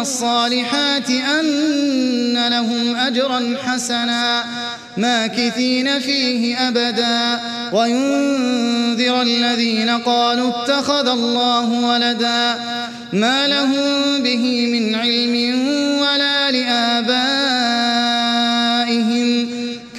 الصالحات أن لهم أجرا حسنا ماكثين فيه أبدا. وينذر الذين قالوا اتخذ الله ولدا ما لهم به من علم ولا لآبائهم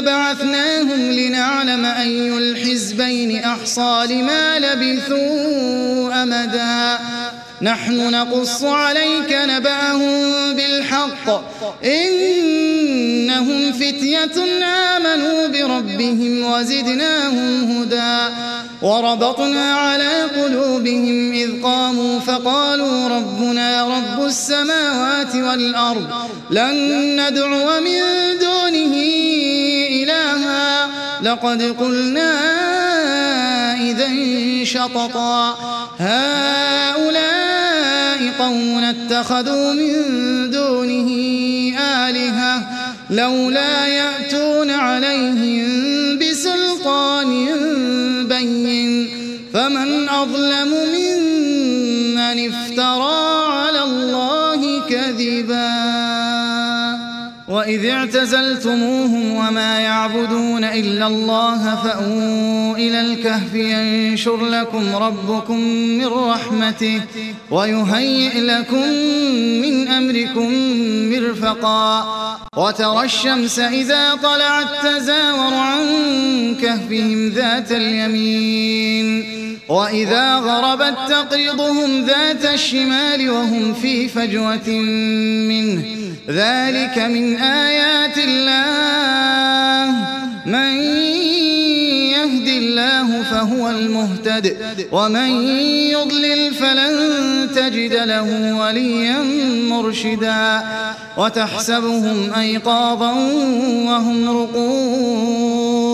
بعثناهم لنعلم أي الحزبين أحصى لما لبثوا أمدا. نحن نقص عليك نبأهم بالحق. إنهم فتية آمنوا بربهم وزدناهم هدى. وربطنا على قلوبهم إذ قاموا فقالوا ربنا رب السماوات والأرض لن ندعو من دونه لقد قلنا إذا شططا. هؤلاء قوم اتخذوا من دونه آلهة لولا يأتون عليهم بسلطان بين. فمن أظلم ممن افترى وإذ اعتزلتموهم وما يعبدون إلا الله فأووا إلى الكهف ينشر لكم ربكم من رحمته ويهيئ لكم من أمركم مرفقا وترى الشمس إذا طلعت تزاور عن كهفهم ذات اليمين وإذا غربت تقرضهم ذات الشمال وهم في فجوة منه. ذلك من آيات الله. من يهد الله فهو المهتد. ومن يضلل فلن تجد له وليا مرشدا. وتحسبهم أيقاظا وهم رقود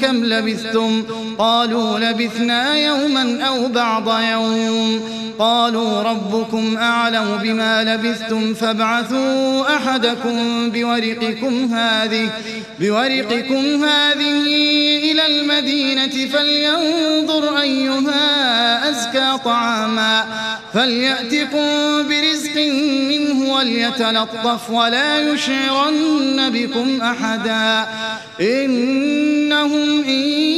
كم لبثتم قالوا لبثنا يوما أو بعض يوم. قالوا ربكم أعلم بما لبثتم فابعثوا أحدكم بورقكم هذه بورقكم هذه إلى المدينة فلينظر أيها أزكى طعاما. فليأتكم برزق منه وليتلطف ولا يشعرن بكم أحدا. إنهم إن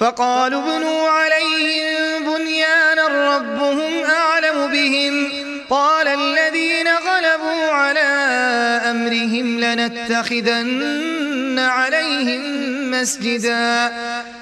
فقالوا ابنوا عليهم بنيانا ربهم أعلم بهم. قال الذين غلبوا على أمرهم لنتخذن عليهم مسجدا.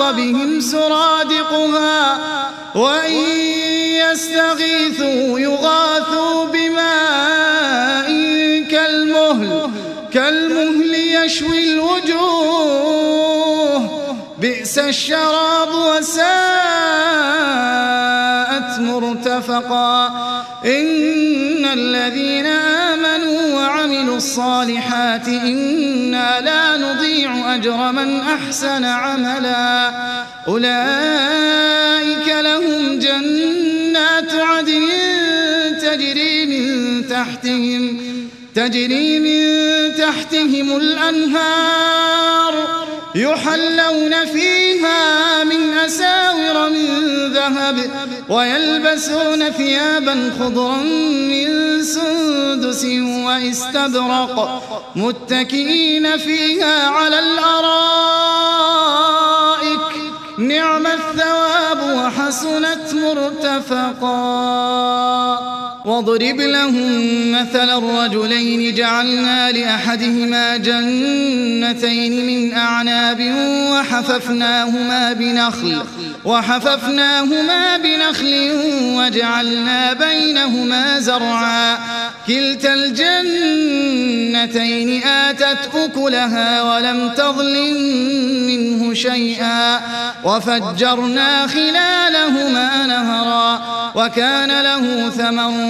بهم سرادقها وإن يستغيثوا يغاثوا بماء كالمهل كالمهل يشوي الوجوه. بئس الشراب وساءت مرتفقا. إن الذين آمنوا وعملوا الصالحات إنا لا نضيع أجر من أحسن عملا. أولئك لهم جنات عدن تجري من تحتهم تجري من تحتهم الأنهار. يحلون فيها من أساور من ذهب ويلبسون ثيابا خضرا من سندس واستبرق متكئين فيها على الأرائك. نعم الثواب وحسنت مرتفقا. واضرب لهم مثل الرجلين جعلنا لأحدهما جنتين من أعناب وحففناهما بنخل وحففناهما بنخل وجعلنا بينهما زرعا. كلتا الجنتين آتت أكلها ولم تظلم منه شيئا. وفجرنا خلالهما نهرا وكان له ثمر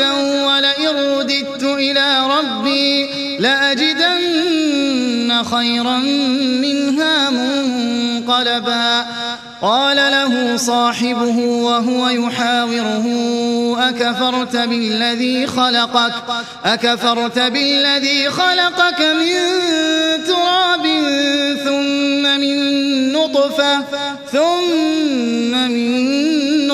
ولئن رددت إلى ربي لأجدن خيرا منها منقلبا. قال له صاحبه وهو يحاوره أكفرت بالذي خلقك؟ أكفرت بالذي خلقك من تراب ثم من نطفة ثم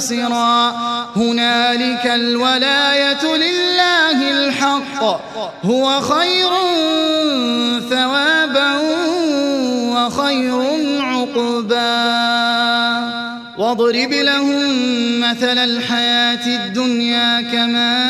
منتصرا هنالك الولاية لله الحق. هو خير ثوابا وخير عقبا. واضرب لهم مثل الحياة الدنيا كماء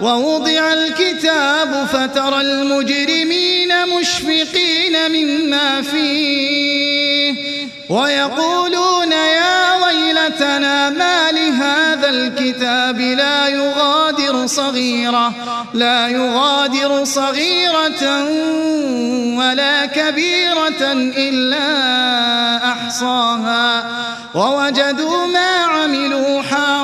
ووضع الكتاب فترى المجرمين مشفقين مما فيه ويقولون يا ويلتنا ما لهذا الكتاب لا يغادر صغيرة لا يغادر صغيرة ولا كبيرة إلا أحصاها ووجدوا ما عملوا حاضرا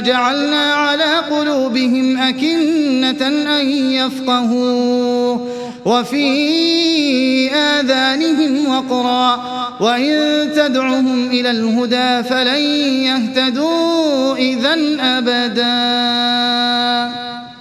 جعلنا على قلوبهم أكنة أن يفقهوا وفي آذانهم وقرا وإن تدعهم إلى الهدى فلن يهتدوا إذا أبدا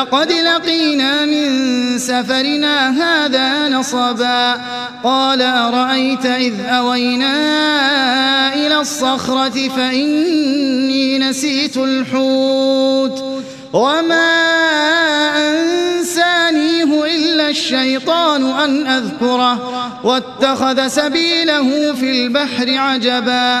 لقد لقينا من سفرنا هذا نصبا. قال أرأيت إذ أوينا إلى الصخرة فإني نسيت الحوت. وما أنسانيه إلا الشيطان أن أذكره. واتخذ سبيله في البحر عجبا.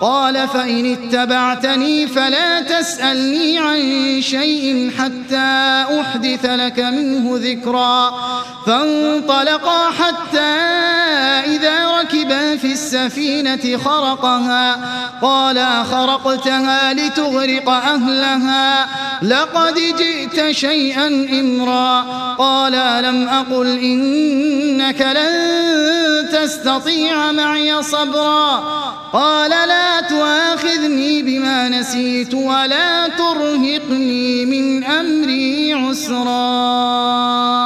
قال فإن اتبعتني فلا تسألني عن شيء حتى أحدث لك منه ذكرا. فانطلقا حتى إذا ركبا في السفينة خرقها. قال أخرقتها لتغرق أهلها. لقد جئت شيئا إمرا. قال ألم أقل إنك لن تستطيع معي صبرا. قال لا تؤاخذني بما نسيت ولا ترهقني من أمري عسرا.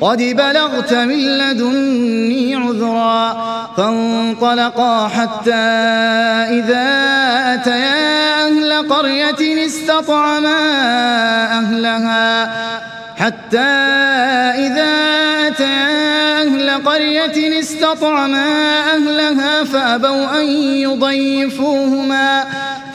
قد بلغت من لدني عذرا فانطلقا حتى إذا أتيا أهل قرية استطعما أهلها حتى إذا أتيا أهل قرية استطعما أهلها فأبوا أن يضيفوهما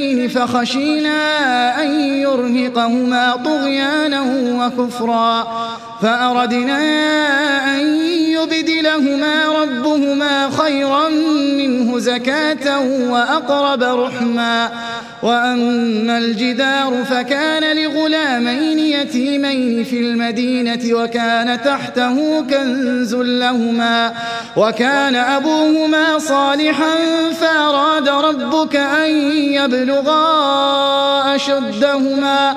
مؤمنين فخشينا أن يرهقهما طغيانا وكفرا فأردنا أن يبدلهما ربهما خيرا منه زكاة وأقرب رحما وأما الجدار فكان لغلامين يتيمين في المدينة وكان تحته كنز لهما وكان أبوهما صالحا فأراد ربك أن يبلغا أشدهما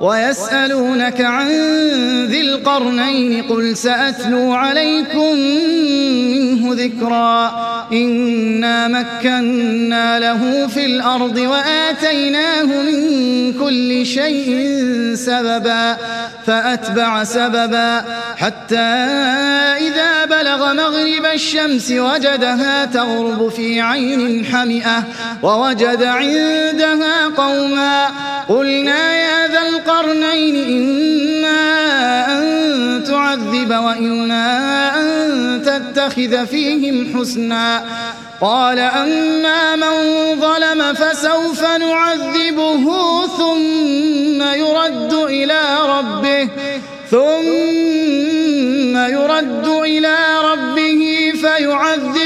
ويسألونك عن ذي القرنين قل سأتلو عليكم منه ذكرا إنا مكنا له في الأرض وآتيناه من كل شيء سببا فأتبع سببا حتى إذا بلغ مغرب الشمس وجدها تغرب في عين حمئة ووجد عندها قوما قلنا يا ذا إما أن تعذب وإما أن تتخذ فيهم حسنا. قال أما من ظلم فسوف نعذبه ثم يرد إلى ربه ثم يرد إلى ربه فيعذبه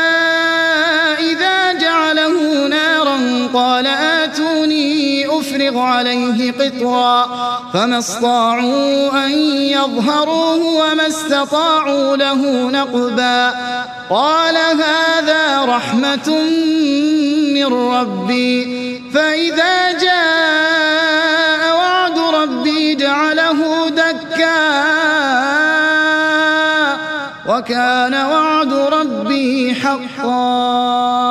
أفرغ عليه قطرا فما استطاعوا أن يظهروه وما استطاعوا له نقبا قال هذا رحمة من ربي فإذا جاء وعد ربي جعله دكا وكان وعد ربي حقا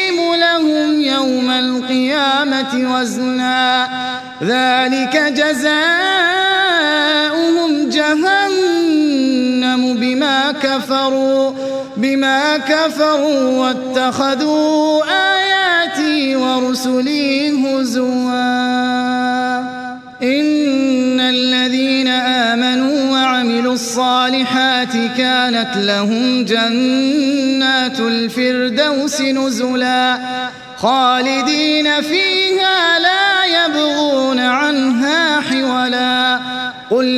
لهم يوم القيامة وزنا. ذلك جزاؤهم جهنم بما كفروا بما كفروا واتخذوا آياتي ورسلي هزوا. إن وعملوا الصالحات كانت لهم جنات الفردوس نزلا خالدين فيها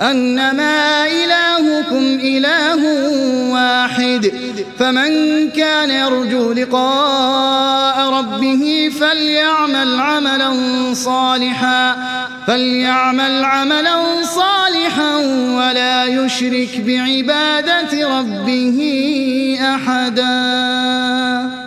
أنما إلهكم إله واحد فمن كان يرجو لقاء ربه فليعمل عملا صالحا فليعمل عملا صالحا ولا يشرك بعبادة ربه أحداً